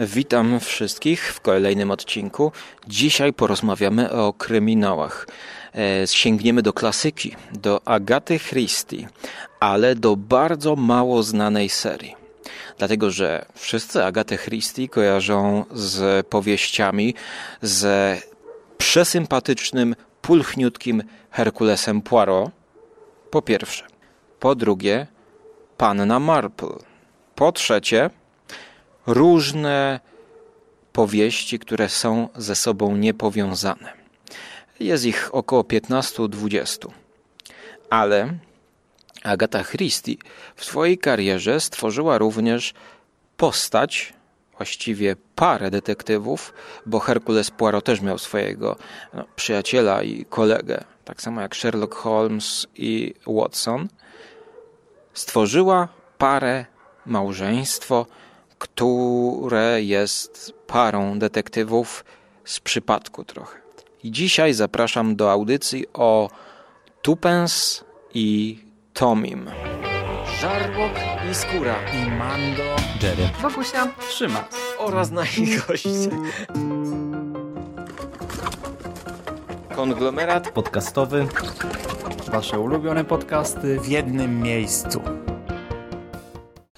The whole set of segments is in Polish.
Witam wszystkich w kolejnym odcinku. Dzisiaj porozmawiamy o kryminałach. E, sięgniemy do klasyki, do Agaty Christie, ale do bardzo mało znanej serii. Dlatego, że wszyscy Agatę Christie kojarzą z powieściami, z przesympatycznym, pulchniutkim Herkulesem Poirot. Po pierwsze. Po drugie, Panna Marple. Po trzecie, różne powieści, które są ze sobą niepowiązane. Jest ich około 15-20. Ale Agata Christie w swojej karierze stworzyła również postać, właściwie parę detektywów, bo Herkules Poirot też miał swojego no, przyjaciela i kolegę, tak samo jak Sherlock Holmes i Watson. Stworzyła parę, małżeństwo, które jest parą detektywów z przypadku trochę. I dzisiaj zapraszam do audycji o Tupens i Tomim. Żarłok i Skóra i Mando, Jerry, Wokusia, Trzyma oraz nasi goście. Konglomerat podcastowy. Wasze ulubione podcasty w jednym miejscu.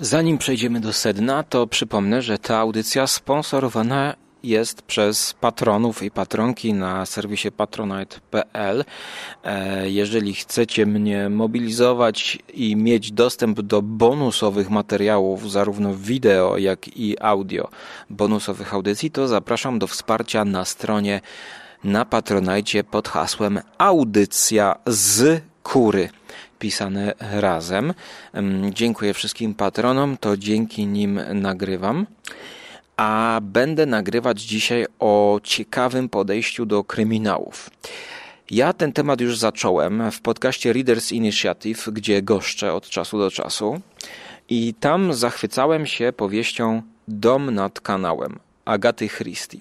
Zanim przejdziemy do sedna, to przypomnę, że ta audycja sponsorowana jest przez patronów i patronki na serwisie patronite.pl. E, jeżeli chcecie mnie mobilizować i mieć dostęp do bonusowych materiałów, zarówno wideo, jak i audio, bonusowych audycji, to zapraszam do wsparcia na stronie na Patronite pod hasłem Audycja z Kury pisane razem. Dziękuję wszystkim patronom, to dzięki nim nagrywam. A będę nagrywać dzisiaj o ciekawym podejściu do kryminałów. Ja ten temat już zacząłem w podcaście Readers Initiative, gdzie goszczę od czasu do czasu. I tam zachwycałem się powieścią Dom nad kanałem Agaty Christie.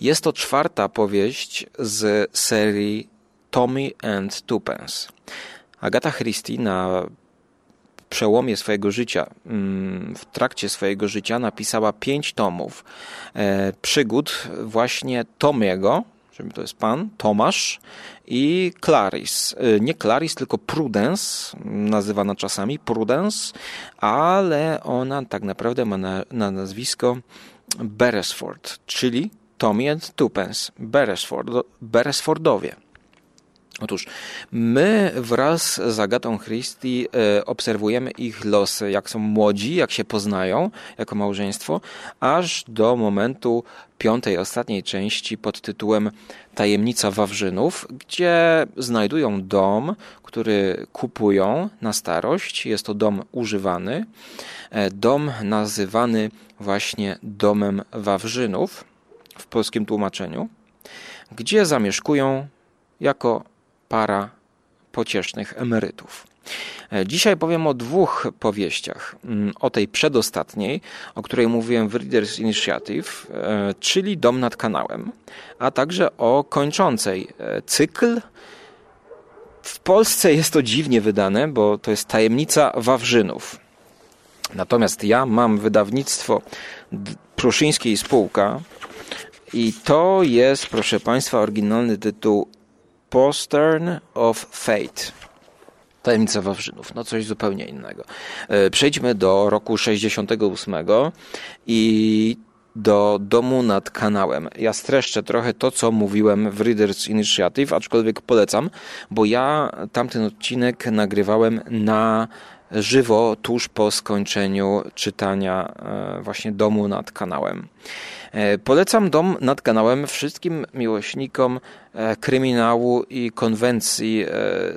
Jest to czwarta powieść z serii Tommy and Twopence. Agata Christie na przełomie swojego życia, mm, w trakcie swojego życia napisała pięć tomów e, przygód właśnie Tomiego, czyli to jest pan, Tomasz i Clarice. E, nie Clarice, tylko Prudence, nazywana czasami Prudence, ale ona tak naprawdę ma na, na nazwisko Beresford, czyli and Twopence, Beresford, Beresfordowie. Otóż my wraz z Agatą Christie e, obserwujemy ich losy, jak są młodzi, jak się poznają jako małżeństwo, aż do momentu piątej, ostatniej części pod tytułem Tajemnica Wawrzynów, gdzie znajdują dom, który kupują na starość. Jest to dom używany. E, dom nazywany właśnie domem Wawrzynów w polskim tłumaczeniu, gdzie zamieszkują jako para pociesznych emerytów. E, dzisiaj powiem o dwóch powieściach. Mm, o tej przedostatniej, o której mówiłem w Readers Initiative, e, czyli Dom nad kanałem, a także o kończącej e, cykl. W Polsce jest to dziwnie wydane, bo to jest Tajemnica Wawrzynów. Natomiast ja mam wydawnictwo Pruszyńskiej Spółka i to jest, proszę Państwa, oryginalny tytuł Postern of Fate. Tajemnica Wawrzynów, no coś zupełnie innego. E, przejdźmy do roku 68 i do domu nad kanałem. Ja streszczę trochę to, co mówiłem w Readers Initiative, aczkolwiek polecam, bo ja tamten odcinek nagrywałem na żywo tuż po skończeniu czytania e, właśnie domu nad kanałem. E, polecam dom nad kanałem wszystkim miłośnikom e, kryminału i konwencji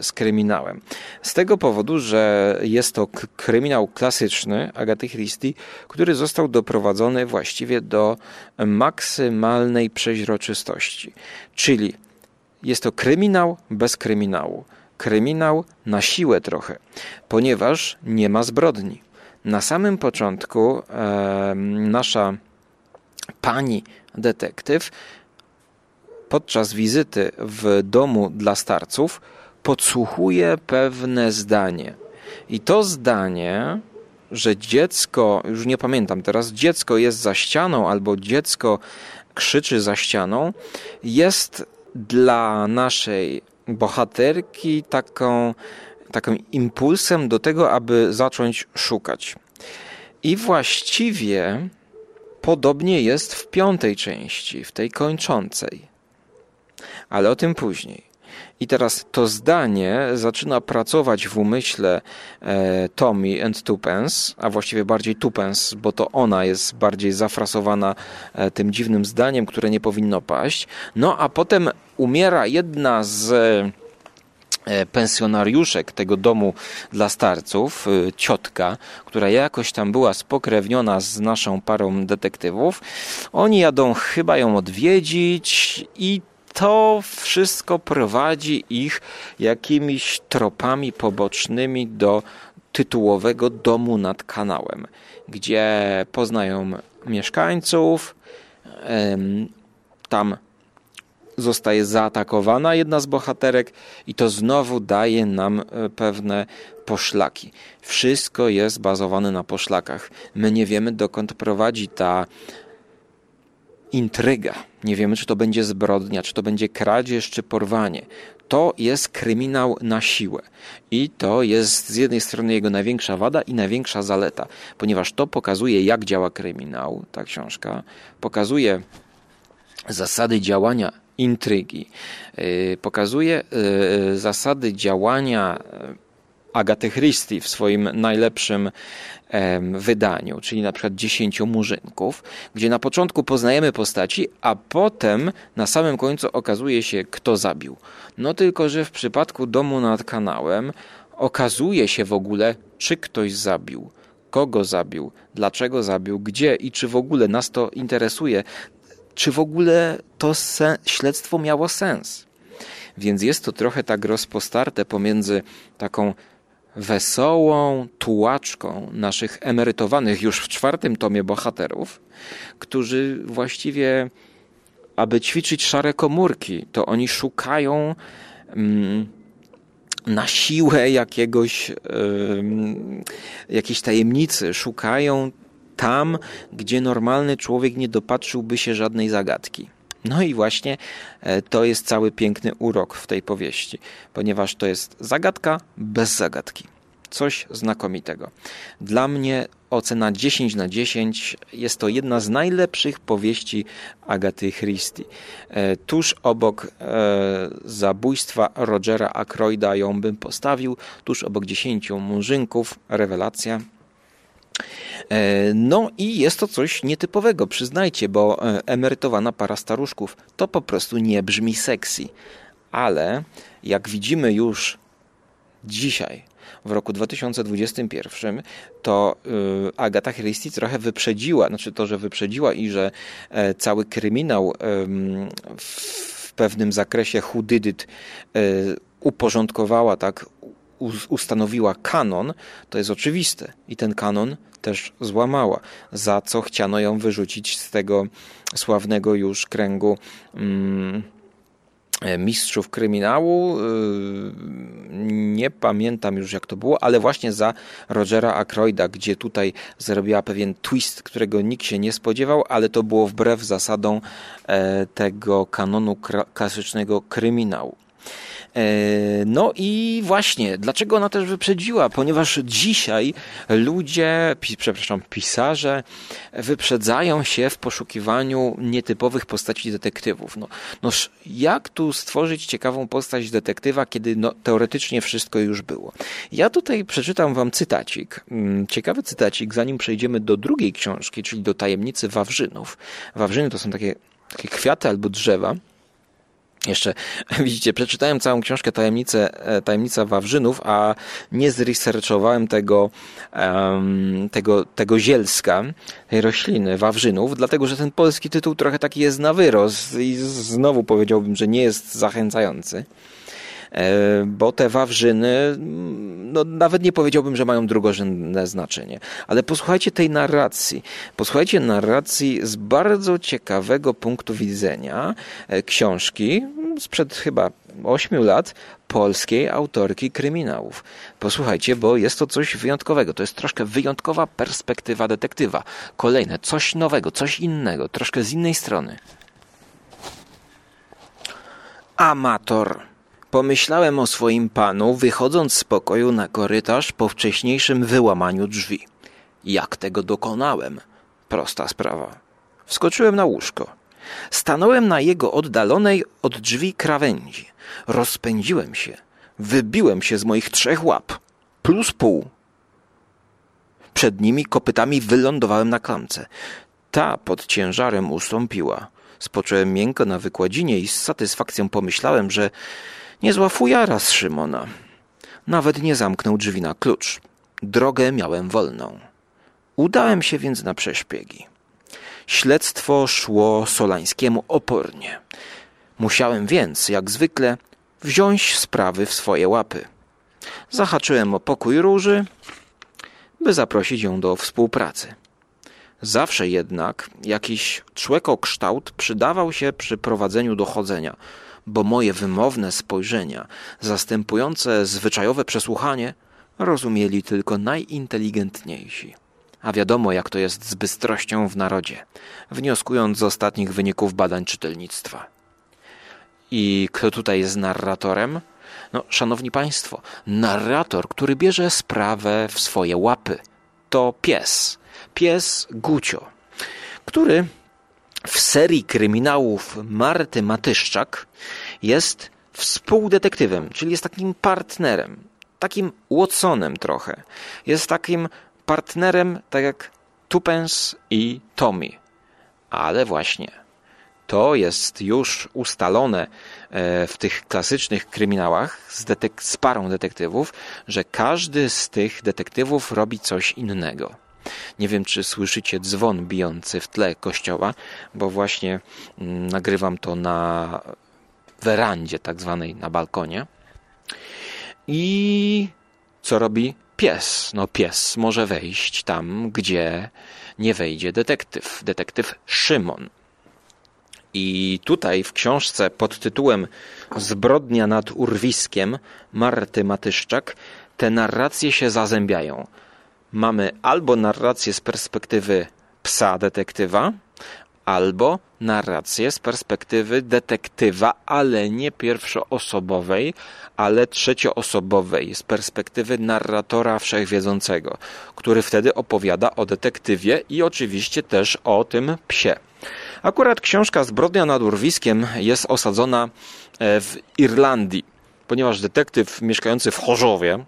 z kryminałem. Z tego powodu, że jest to kryminał klasyczny Agaty Christie, który został doprowadzony właściwie do maksymalnej przeźroczystości. Czyli jest to kryminał bez kryminału kryminał na siłę trochę, ponieważ nie ma zbrodni. Na samym początku e, nasza pani detektyw podczas wizyty w domu dla starców podsłuchuje pewne zdanie. I to zdanie że dziecko, już nie pamiętam teraz, dziecko jest za ścianą albo dziecko krzyczy za ścianą, jest dla naszej bohaterki taką, takim impulsem do tego, aby zacząć szukać. I właściwie podobnie jest w piątej części, w tej kończącej. Ale o tym później. I teraz to zdanie zaczyna pracować w umyśle e, Tommy and Tupence, a właściwie bardziej Tupence, bo to ona jest bardziej zafrasowana e, tym dziwnym zdaniem, które nie powinno paść. No a potem umiera jedna z e, pensjonariuszek tego domu dla starców, e, ciotka, która jakoś tam była spokrewniona z naszą parą detektywów. Oni jadą chyba ją odwiedzić i to wszystko prowadzi ich jakimiś tropami pobocznymi do tytułowego domu nad kanałem, gdzie poznają mieszkańców. Tam zostaje zaatakowana jedna z bohaterek i to znowu daje nam e, pewne poszlaki. Wszystko jest bazowane na poszlakach. My nie wiemy dokąd prowadzi ta intryga. Nie wiemy, czy to będzie zbrodnia, czy to będzie kradzież, czy porwanie. To jest kryminał na siłę. I to jest z jednej strony jego największa wada i największa zaleta, ponieważ to pokazuje, jak działa kryminał, ta książka. Pokazuje zasady działania intrygi. Y, pokazuje y, zasady działania Agaty Christie w swoim najlepszym wydaniu, czyli na przykład dziesięciu murzynków, gdzie na początku poznajemy postaci, a potem na samym końcu okazuje się, kto zabił. No tylko, że w przypadku domu nad kanałem okazuje się w ogóle, czy ktoś zabił, kogo zabił, dlaczego zabił, gdzie i czy w ogóle nas to interesuje, czy w ogóle to śledztwo miało sens. Więc jest to trochę tak rozpostarte pomiędzy taką wesołą tułaczką naszych emerytowanych już w czwartym tomie bohaterów, którzy właściwie, aby ćwiczyć szare komórki, to oni szukają mm, na siłę jakiegoś, yy, jakiejś tajemnicy, szukają tam, gdzie normalny człowiek nie dopatrzyłby się żadnej zagadki. No i właśnie e, to jest cały piękny urok w tej powieści, ponieważ to jest zagadka bez zagadki. Coś znakomitego. Dla mnie ocena 10 na 10 jest to jedna z najlepszych powieści Agaty Christie. E, tuż obok e, zabójstwa Rogera Ackroyda ją bym postawił, tuż obok 10 murzynków, rewelacja. E, no i jest to coś nietypowego, przyznajcie, bo e, emerytowana para staruszków to po prostu nie brzmi sexy. Ale jak widzimy już dzisiaj, w roku 2021, to y, Agata Christie trochę wyprzedziła, znaczy to, że wyprzedziła i że e, cały kryminał w pewnym zakresie hudydyt uporządkowała, tak, ustanowiła kanon, to jest oczywiste. I ten kanon też złamała, za co chciano ją wyrzucić z tego sławnego już kręgu. Mm, mistrzów kryminału. Y, nie pamiętam już jak to było, ale właśnie za Rogera Ackroyda, gdzie tutaj zrobiła pewien twist, którego nikt się nie spodziewał, ale to było wbrew zasadom e, tego kanonu klasycznego kryminału. E, no i właśnie, dlaczego ona też wyprzedziła? Ponieważ dzisiaj ludzie, przepraszam, pisarze wyprzedzają się w poszukiwaniu nietypowych postaci detektywów. No, no jak tu stworzyć ciekawą postać detektywa, kiedy no, teoretycznie wszystko już było? Ja tutaj przeczytam wam cytacik. Mm, ciekawy cytacik, zanim przejdziemy do drugiej książki, czyli do Tajemnicy Wawrzynów. Wawrzyny to są takie, takie kwiaty albo drzewa, jeszcze, widzicie, przeczytałem całą książkę Tajemnice, e, Tajemnica Wawrzynów, a nie zresearchowałem tego, um, tego, tego zielska, tej rośliny, Wawrzynów, dlatego, że ten polski tytuł trochę taki jest na wyrost i znowu powiedziałbym, że nie jest zachęcający. E, bo te wawrzyny, no nawet nie powiedziałbym, że mają drugorzędne znaczenie. Ale posłuchajcie tej narracji. Posłuchajcie narracji z bardzo ciekawego punktu widzenia e, książki sprzed chyba 8 lat polskiej autorki kryminałów. Posłuchajcie, bo jest to coś wyjątkowego. To jest troszkę wyjątkowa perspektywa detektywa. Kolejne, coś nowego, coś innego, troszkę z innej strony. Amator. Pomyślałem o swoim panu, wychodząc z pokoju na korytarz po wcześniejszym wyłamaniu drzwi. Jak tego dokonałem? Prosta sprawa. Wskoczyłem na łóżko. Stanąłem na jego oddalonej od drzwi krawędzi. Rozpędziłem się. Wybiłem się z moich trzech łap. Plus pół. Przed nimi kopytami wylądowałem na klamce. Ta pod ciężarem ustąpiła. Spocząłem miękko na wykładzinie i z satysfakcją pomyślałem, że niezła fujara z Szymona. Nawet nie zamknął drzwi na klucz. Drogę miałem wolną. Udałem się więc na przeszpiegi. Śledztwo szło Solańskiemu opornie. Musiałem więc, jak zwykle, wziąć sprawy w swoje łapy. Zahaczyłem o pokój Róży, by zaprosić ją do współpracy. Zawsze jednak jakiś człekokształt przydawał się przy prowadzeniu dochodzenia, bo moje wymowne spojrzenia, zastępujące zwyczajowe przesłuchanie, rozumieli tylko najinteligentniejsi. A wiadomo, jak to jest z bystrością w narodzie, wnioskując z ostatnich wyników badań czytelnictwa. I kto tutaj jest narratorem? No, szanowni państwo, narrator, który bierze sprawę w swoje łapy, to pies. Pies Gucio, który w serii kryminałów Marty Matyszczak jest współdetektywem, czyli jest takim partnerem, takim Watsonem trochę. Jest takim partnerem, tak jak Tupens i Tommy. Ale właśnie to jest już ustalone e, w tych klasycznych kryminałach z, detek- z parą detektywów, że każdy z tych detektywów robi coś innego. Nie wiem, czy słyszycie dzwon bijący w tle kościoła, bo właśnie mm, nagrywam to na werandzie, tak zwanej, na balkonie. I co robi pies? No, pies może wejść tam, gdzie nie wejdzie detektyw. Detektyw Szymon. I tutaj w książce pod tytułem Zbrodnia nad urwiskiem Marty Matyszczak te narracje się zazębiają. Mamy albo narrację z perspektywy psa detektywa, albo narrację z perspektywy detektywa, ale nie pierwszoosobowej, ale trzecioosobowej, z perspektywy narratora wszechwiedzącego, który wtedy opowiada o detektywie i oczywiście też o tym psie. Akurat książka Zbrodnia nad urwiskiem jest osadzona e, w Irlandii, ponieważ detektyw mieszkający w Chorzowie,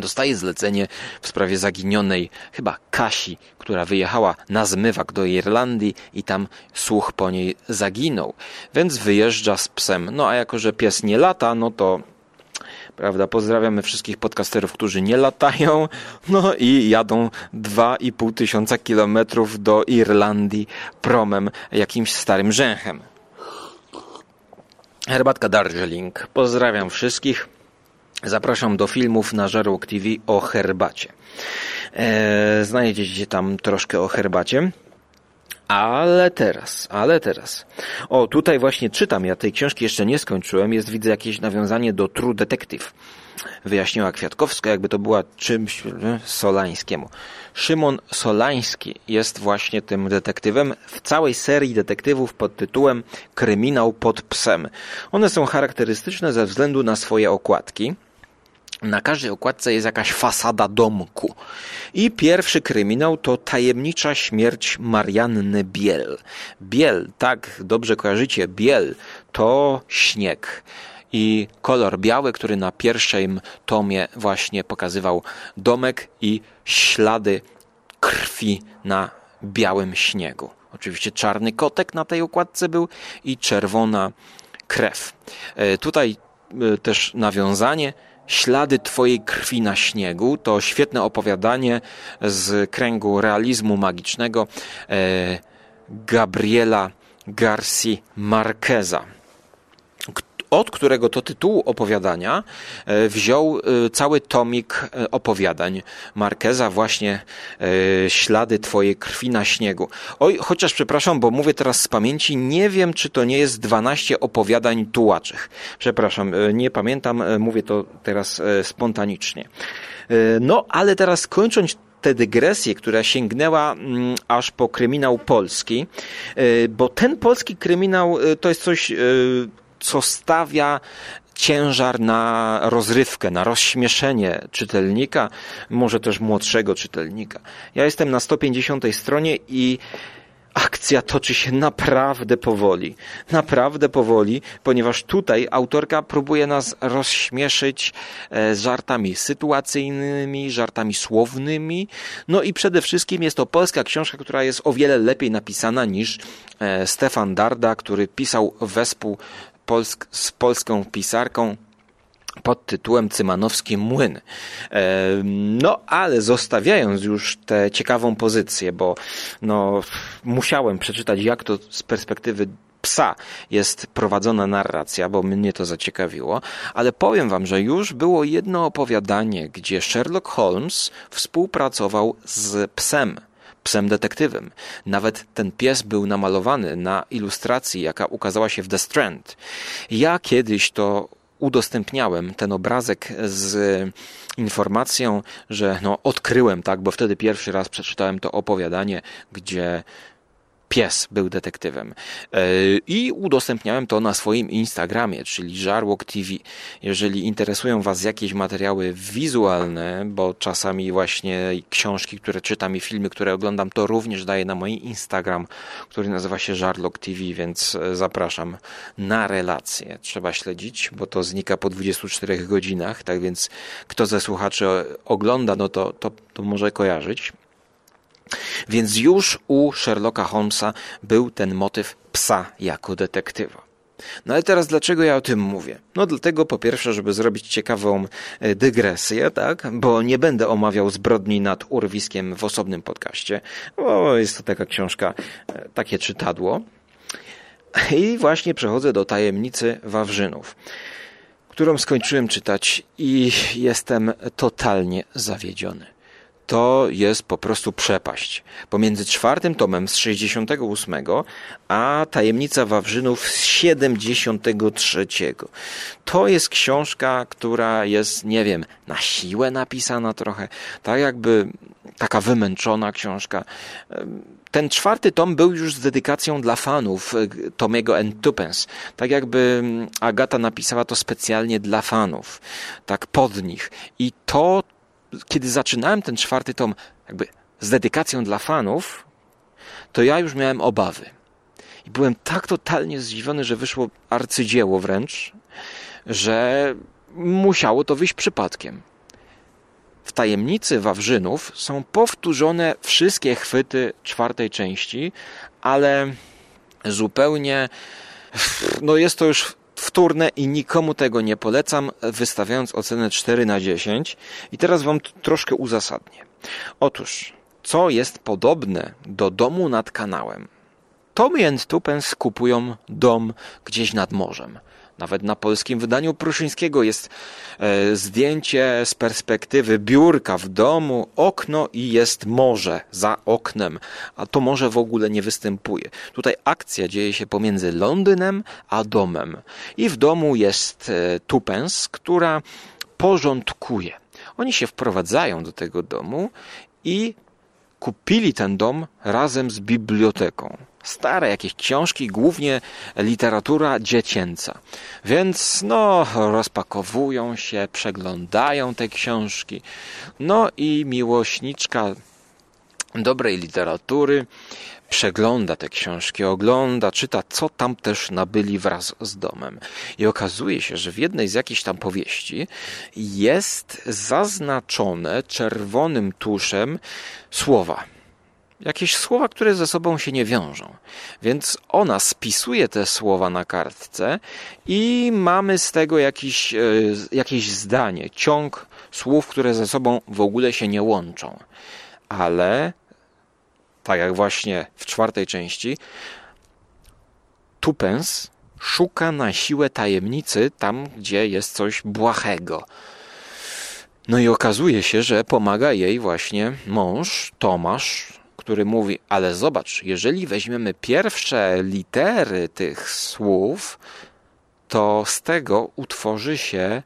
dostaje zlecenie w sprawie zaginionej chyba Kasi, która wyjechała na zmywak do Irlandii i tam słuch po niej zaginął. Więc wyjeżdża z psem. No a jako, że pies nie lata, no to prawda, pozdrawiamy wszystkich podcasterów, którzy nie latają, no i jadą 2,5 tysiąca kilometrów do Irlandii promem jakimś starym rzęchem. Herbatka Darjeeling. Pozdrawiam wszystkich. Zapraszam do filmów na Żarłok TV o herbacie. E, znajdziecie tam troszkę o herbacie. Ale teraz, ale teraz. O, tutaj właśnie czytam, ja tej książki jeszcze nie skończyłem, jest widzę jakieś nawiązanie do True Detective. Wyjaśniła Kwiatkowska, jakby to była czymś Solańskiemu. Szymon Solański jest właśnie tym detektywem w całej serii detektywów pod tytułem Kryminał pod psem. One są charakterystyczne ze względu na swoje okładki. Na każdej okładce jest jakaś fasada domku. I pierwszy kryminał to tajemnicza śmierć Marianny Biel. Biel, tak dobrze kojarzycie, Biel to śnieg. I kolor biały, który na pierwszym tomie właśnie pokazywał domek i ślady krwi na białym śniegu. Oczywiście czarny kotek na tej okładce był i czerwona krew. E, tutaj e, też nawiązanie Ślady Twojej krwi na śniegu to świetne opowiadanie z kręgu realizmu magicznego e, Gabriela Garci Marqueza. Od którego to tytułu opowiadania e, wziął e, cały tomik e, opowiadań Markeza, właśnie Ślady Twojej krwi na śniegu. Oj, chociaż przepraszam, bo mówię teraz z pamięci, nie wiem, czy to nie jest 12 opowiadań tułaczych. Przepraszam, nie pamiętam, mówię to teraz spontanicznie. No, ale teraz kończąc tę dygresję, która sięgnęła mm, aż po kryminał polski, bo ten polski kryminał to jest coś co stawia ciężar na rozrywkę, na rozśmieszenie czytelnika, może też młodszego czytelnika. Ja jestem na 150 stronie i akcja toczy się naprawdę powoli. Naprawdę powoli, ponieważ tutaj autorka próbuje nas rozśmieszyć e, żartami sytuacyjnymi, żartami słownymi. No i przede wszystkim jest to polska książka, która jest o wiele lepiej napisana niż e, Stefan Darda, który pisał wespół polsk, z polską pisarką pod tytułem Cymanowski Młyn. No, ale zostawiając już tę ciekawą pozycję, bo no, musiałem przeczytać, jak to z perspektywy psa jest prowadzona narracja, bo mnie to zaciekawiło, ale powiem wam, że już było jedno opowiadanie, gdzie Sherlock Holmes współpracował z psem psem detektywem. Nawet ten pies był namalowany na ilustracji, jaka ukazała się w The Strand. Ja kiedyś to udostępniałem ten obrazek z informacją, że no, odkryłem, tak, bo wtedy pierwszy raz przeczytałem to opowiadanie, gdzie pies był detektywem. E, I udostępniałem to na swoim Instagramie, czyli Żarłok TV. Jeżeli interesują Was jakieś materiały wizualne, bo czasami właśnie książki, które czytam i filmy, które oglądam, to również daję na mój Instagram, który nazywa się Żarłok TV, więc e, zapraszam na relacje. Trzeba śledzić, bo to znika po 24 godzinach, tak więc kto ze słuchaczy ogląda, no to, to, to może kojarzyć. Więc już u Sherlocka Holmesa był ten motyw psa jako detektywa. No ale teraz dlaczego ja o tym mówię? No dlatego po pierwsze, żeby zrobić ciekawą e, dygresję, tak? Bo nie będę omawiał zbrodni nad urwiskiem w osobnym podcaście, bo jest to taka książka, e, takie czytadło. I właśnie przechodzę do tajemnicy Wawrzynów, którą skończyłem czytać i jestem totalnie zawiedziony to jest po prostu przepaść. Pomiędzy czwartym tomem z 68, a Tajemnica Wawrzynów z 73. To jest książka, która jest, nie wiem, na siłę napisana trochę, tak jakby taka wymęczona książka. Ten czwarty tom był już z dedykacją dla fanów e, Tomiego and Tupens. Tak jakby Agata napisała to specjalnie dla fanów, tak pod nich. I to kiedy zaczynałem ten czwarty tom jakby z dedykacją dla fanów, to ja już miałem obawy. I byłem tak totalnie zdziwiony, że wyszło arcydzieło wręcz, że musiało to wyjść przypadkiem. W tajemnicy Wawrzynów są powtórzone wszystkie chwyty czwartej części, ale zupełnie no jest to już wtórne i nikomu tego nie polecam, wystawiając ocenę 4 na 10. I teraz Wam troszkę uzasadnię. Otóż, co jest podobne do domu nad kanałem? Tommy and Tupens kupują dom gdzieś nad morzem. Nawet na polskim wydaniu Pruszyńskiego jest e, zdjęcie z perspektywy biurka w domu, okno i jest morze za oknem, a to morze w ogóle nie występuje. Tutaj akcja dzieje się pomiędzy Londynem a domem. I w domu jest e, Tupens, która porządkuje. Oni się wprowadzają do tego domu i kupili ten dom razem z biblioteką stare jakieś książki, głównie literatura dziecięca. Więc no, rozpakowują się, przeglądają te książki. No i miłośniczka dobrej literatury przegląda te książki, ogląda, czyta, co tam też nabyli wraz z domem. I okazuje się, że w jednej z jakichś tam powieści jest zaznaczone czerwonym tuszem słowa jakieś słowa, które ze sobą się nie wiążą. Więc ona spisuje te słowa na kartce i mamy z tego jakiś, e, jakieś zdanie, ciąg słów, które ze sobą w ogóle się nie łączą. Ale, tak jak właśnie w czwartej części, Tupens szuka na siłę tajemnicy tam, gdzie jest coś błahego. No i okazuje się, że pomaga jej właśnie mąż Tomasz, który mówi: Ale zobacz, jeżeli weźmiemy pierwsze litery tych słów, to z tego utworzy się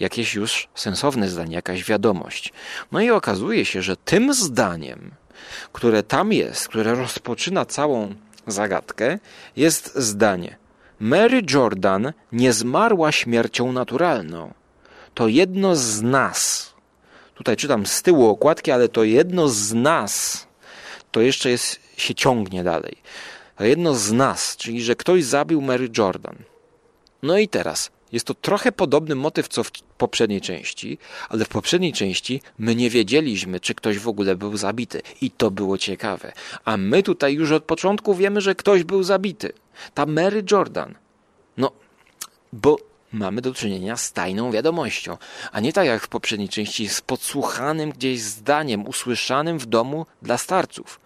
jakieś już sensowne zdanie, jakaś wiadomość. No i okazuje się, że tym zdaniem, które tam jest, które rozpoczyna całą zagadkę, jest zdanie: Mary Jordan nie zmarła śmiercią naturalną. To jedno z nas. Tutaj czytam z tyłu okładki, ale to jedno z nas. To jeszcze jest, się ciągnie dalej. To jedno z nas, czyli że ktoś zabił Mary Jordan. No i teraz, jest to trochę podobny motyw co w poprzedniej części, ale w poprzedniej części my nie wiedzieliśmy, czy ktoś w ogóle był zabity. I to było ciekawe. A my tutaj już od początku wiemy, że ktoś był zabity. Ta Mary Jordan. No, bo mamy do czynienia z tajną wiadomością, a nie tak jak w poprzedniej części z podsłuchanym gdzieś zdaniem, usłyszanym w domu dla starców.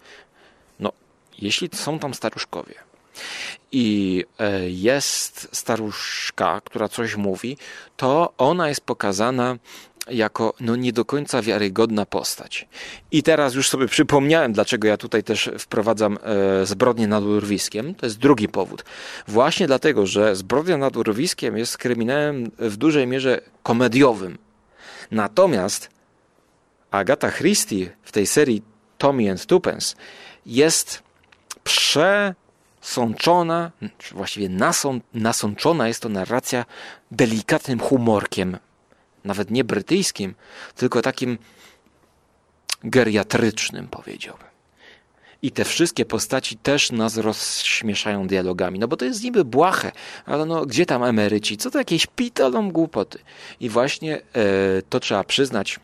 No, jeśli są tam staruszkowie, i e, jest staruszka, która coś mówi, to ona jest pokazana jako no, nie do końca wiarygodna postać. I teraz już sobie przypomniałem, dlaczego ja tutaj też wprowadzam e, zbrodnię nad urwiskiem. To jest drugi powód. Właśnie dlatego, że zbrodnia nad urwiskiem jest kryminałem w dużej mierze komediowym. Natomiast Agata Christie w tej serii Tommy and Twopence jest prze sączona, czy właściwie nasą, nasączona jest to narracja delikatnym humorkiem. Nawet nie brytyjskim, tylko takim geriatrycznym, powiedziałbym. I te wszystkie postaci też nas rozśmieszają dialogami. No bo to jest niby błahe, ale no gdzie tam emeryci? Co to jakieś pitolą głupoty? I właśnie e, to trzeba przyznać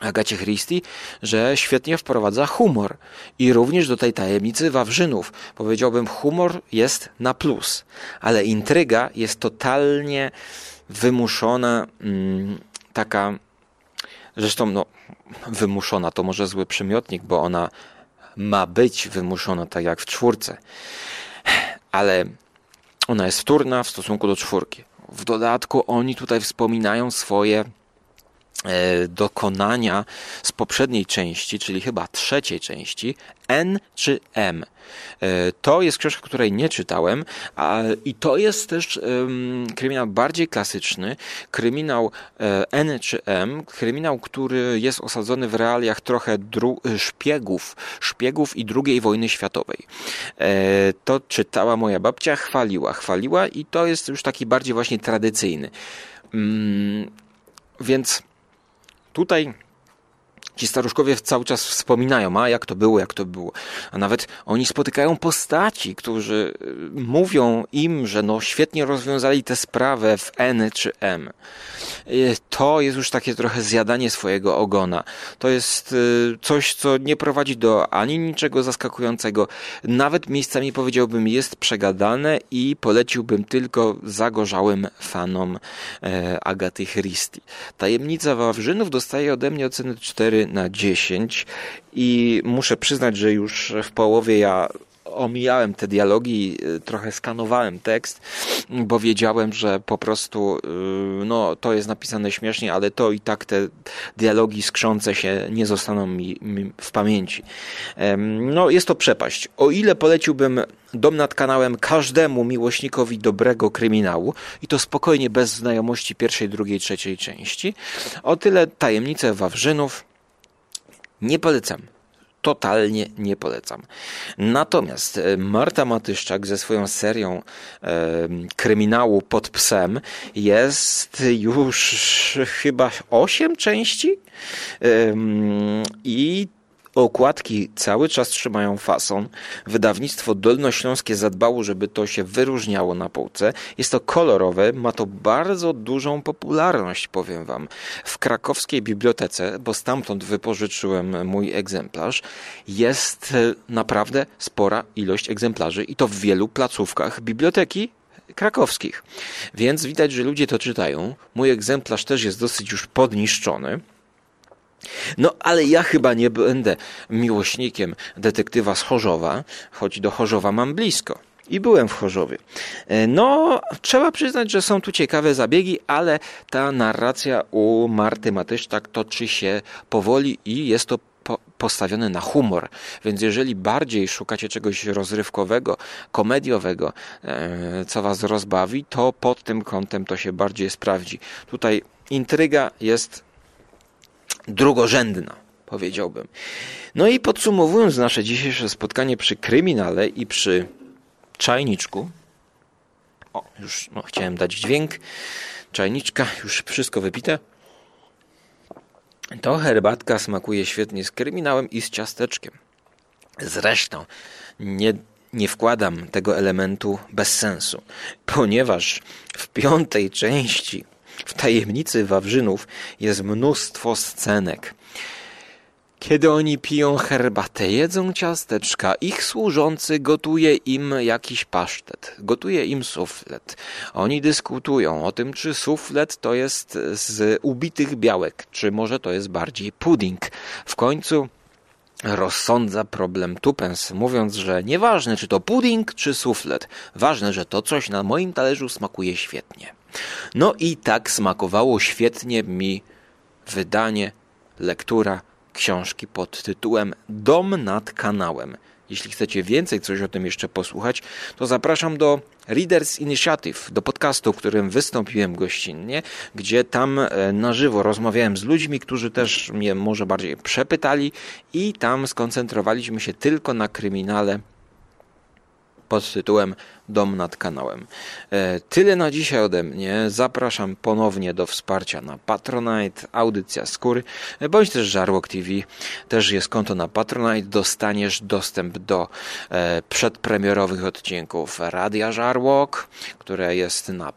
Agacie Christie, że świetnie wprowadza humor i również do tej tajemnicy Wawrzynów. Powiedziałbym, humor jest na plus, ale intryga jest totalnie wymuszona, mm, taka, zresztą no, wymuszona to może zły przymiotnik, bo ona ma być wymuszona tak jak w czwórce, ale ona jest wtórna w stosunku do czwórki. W dodatku oni tutaj wspominają swoje dokonania z poprzedniej części, czyli chyba trzeciej części, N czy M. E, to jest książka, której nie czytałem i to jest też kryminał bardziej klasyczny, kryminał e, N czy M, kryminał, który jest osadzony w realiach trochę szpiegów, szpiegów i II wojny światowej. To czytała moja babcia, chwaliła, chwaliła i to jest już taki bardziej właśnie tradycyjny. Mm, więc tutaj. Ci staruszkowie cały czas wspominają, a jak to było, jak to było. A nawet oni spotykają postaci, którzy y, mówią im, że no świetnie rozwiązali tę sprawę w N czy M. Y, to jest już takie trochę zjadanie swojego ogona. To jest y, coś, co nie prowadzi do ani niczego zaskakującego. Nawet miejscami powiedziałbym jest przegadane i poleciłbym tylko zagorzałym fanom Agaty Christie. Tajemnica Wawrzynów dostaje ode mnie oceny 4 na 10 i muszę przyznać, że już w połowie ja omijałem te dialogi, y, trochę skanowałem tekst, bo wiedziałem, że po prostu y, no, to jest napisane śmiesznie, ale to i tak te dialogi skrzące się nie zostaną mi, mi w pamięci. No, jest to przepaść. O ile poleciłbym Dom nad kanałem każdemu miłośnikowi dobrego kryminału i to spokojnie bez znajomości pierwszej, drugiej, trzeciej części, o tyle Tajemnice Wawrzynów nie polecam. Totalnie nie polecam. Natomiast e, Marta Matyszczak ze swoją serią e, kryminału pod psem jest już chyba osiem części e, i Okładki cały czas trzymają fason. Wydawnictwo Dolnośląskie zadbało, żeby to się wyróżniało na półce. Jest to kolorowe, ma to bardzo dużą popularność, powiem Wam. W krakowskiej bibliotece, bo stamtąd wypożyczyłem mój egzemplarz, jest e, naprawdę spora ilość egzemplarzy i to w wielu placówkach biblioteki krakowskich. Więc widać, że ludzie to czytają. Mój egzemplarz też jest dosyć już podniszczony. No, ale ja chyba nie będę miłośnikiem detektywa z Chorzowa, choć do Chorzowa mam blisko. i byłem w Chorzowie. E, no, trzeba przyznać, że są tu ciekawe zabiegi, ale ta narracja u Marty Matyszczak toczy się powoli i jest to postawione na humor. Więc jeżeli bardziej szukacie czegoś rozrywkowego, komediowego, e, co was rozbawi, to pod tym kątem to się bardziej sprawdzi. Tutaj intryga jest drugorzędna, powiedziałbym. No i podsumowując nasze dzisiejsze spotkanie przy kryminale i przy czajniczku. O, już no, chciałem dać dźwięk. Czajniczka, już wszystko wypite. To herbatka smakuje świetnie z kryminałem i z ciasteczkiem. Zresztą nie, nie wkładam tego elementu bez sensu, ponieważ w piątej części w tajemnicy Wawrzynów jest mnóstwo scenek. Kiedy oni piją herbatę, jedzą ciasteczka, ich służący gotuje im jakiś pasztet, gotuje im suflet. Oni dyskutują o tym, czy suflet to jest z ubitych białek, czy może to jest bardziej pudding. W końcu rozsądza problem Tupens, mówiąc, że nieważne czy to pudding czy suflet, ważne, że to coś na moim talerzu smakuje świetnie. No i tak smakowało świetnie mi wydanie, lektura książki pod tytułem Dom nad kanałem. Jeśli chcecie więcej coś o tym jeszcze posłuchać, to zapraszam do Readers Initiative, do podcastu, w którym wystąpiłem gościnnie, gdzie tam e, na żywo rozmawiałem z ludźmi, którzy też mnie może bardziej przepytali i tam skoncentrowaliśmy się tylko na kryminale pod tytułem Dom nad kanałem. E, tyle na dzisiaj ode mnie. Zapraszam ponownie do wsparcia na Patronite, audycja skóry, e, bądź też Żarłok TV. Też jest konto na Patronite. Dostaniesz dostęp do e, przedpremierowych odcinków Radia Żarłok, które jest na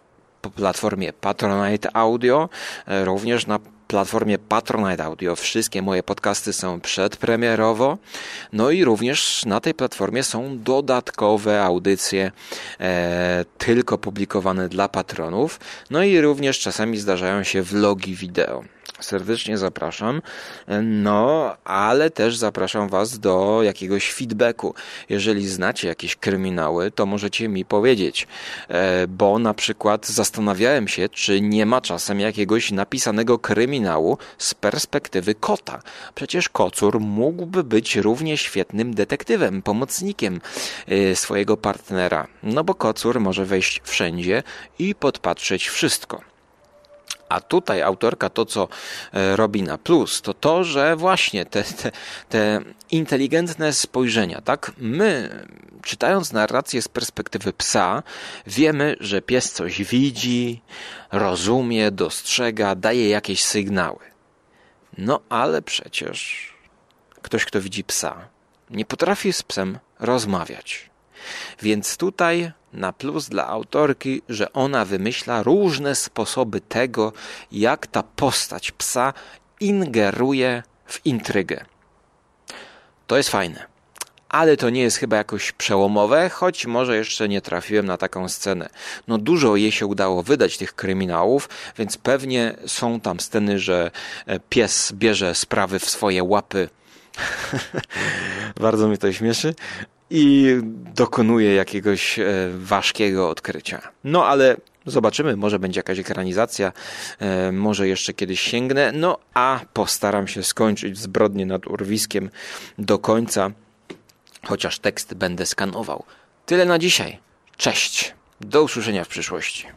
platformie Patronite Audio, również na platformie Patronite Audio. Wszystkie moje podcasty są przedpremierowo. No i również na tej platformie są dodatkowe audycje e, tylko publikowane dla patronów. No i również czasami zdarzają się vlogi wideo serdecznie zapraszam. No, ale też zapraszam Was do jakiegoś feedbacku. Jeżeli znacie jakieś kryminały, to możecie mi powiedzieć, e, bo na przykład zastanawiałem się, czy nie ma czasem jakiegoś napisanego kryminału z perspektywy kota. Przecież kocur mógłby być równie świetnym detektywem, pomocnikiem e, swojego partnera. No bo kocur może wejść wszędzie i podpatrzeć wszystko. A tutaj autorka to, co e, robi na plus, to to, że właśnie te, te, te inteligentne spojrzenia, tak? My, czytając narrację z perspektywy psa, wiemy, że pies coś widzi, rozumie, dostrzega, daje jakieś sygnały. No ale przecież ktoś, kto widzi psa, nie potrafi z psem rozmawiać. Więc tutaj na plus dla autorki, że ona wymyśla różne sposoby tego, jak ta postać psa ingeruje w intrygę. To jest fajne. Ale to nie jest chyba jakoś przełomowe, choć może jeszcze nie trafiłem na taką scenę. No dużo jej się udało wydać tych kryminałów, więc pewnie są tam sceny, że e, pies bierze sprawy w swoje łapy. Bardzo mi to śmieszy i dokonuje jakiegoś e, ważkiego odkrycia. No ale zobaczymy, może będzie jakaś ekranizacja, e, może jeszcze kiedyś sięgnę, no a postaram się skończyć zbrodnię nad urwiskiem do końca, chociaż tekst będę skanował. Tyle na dzisiaj. Cześć. Do usłyszenia w przyszłości.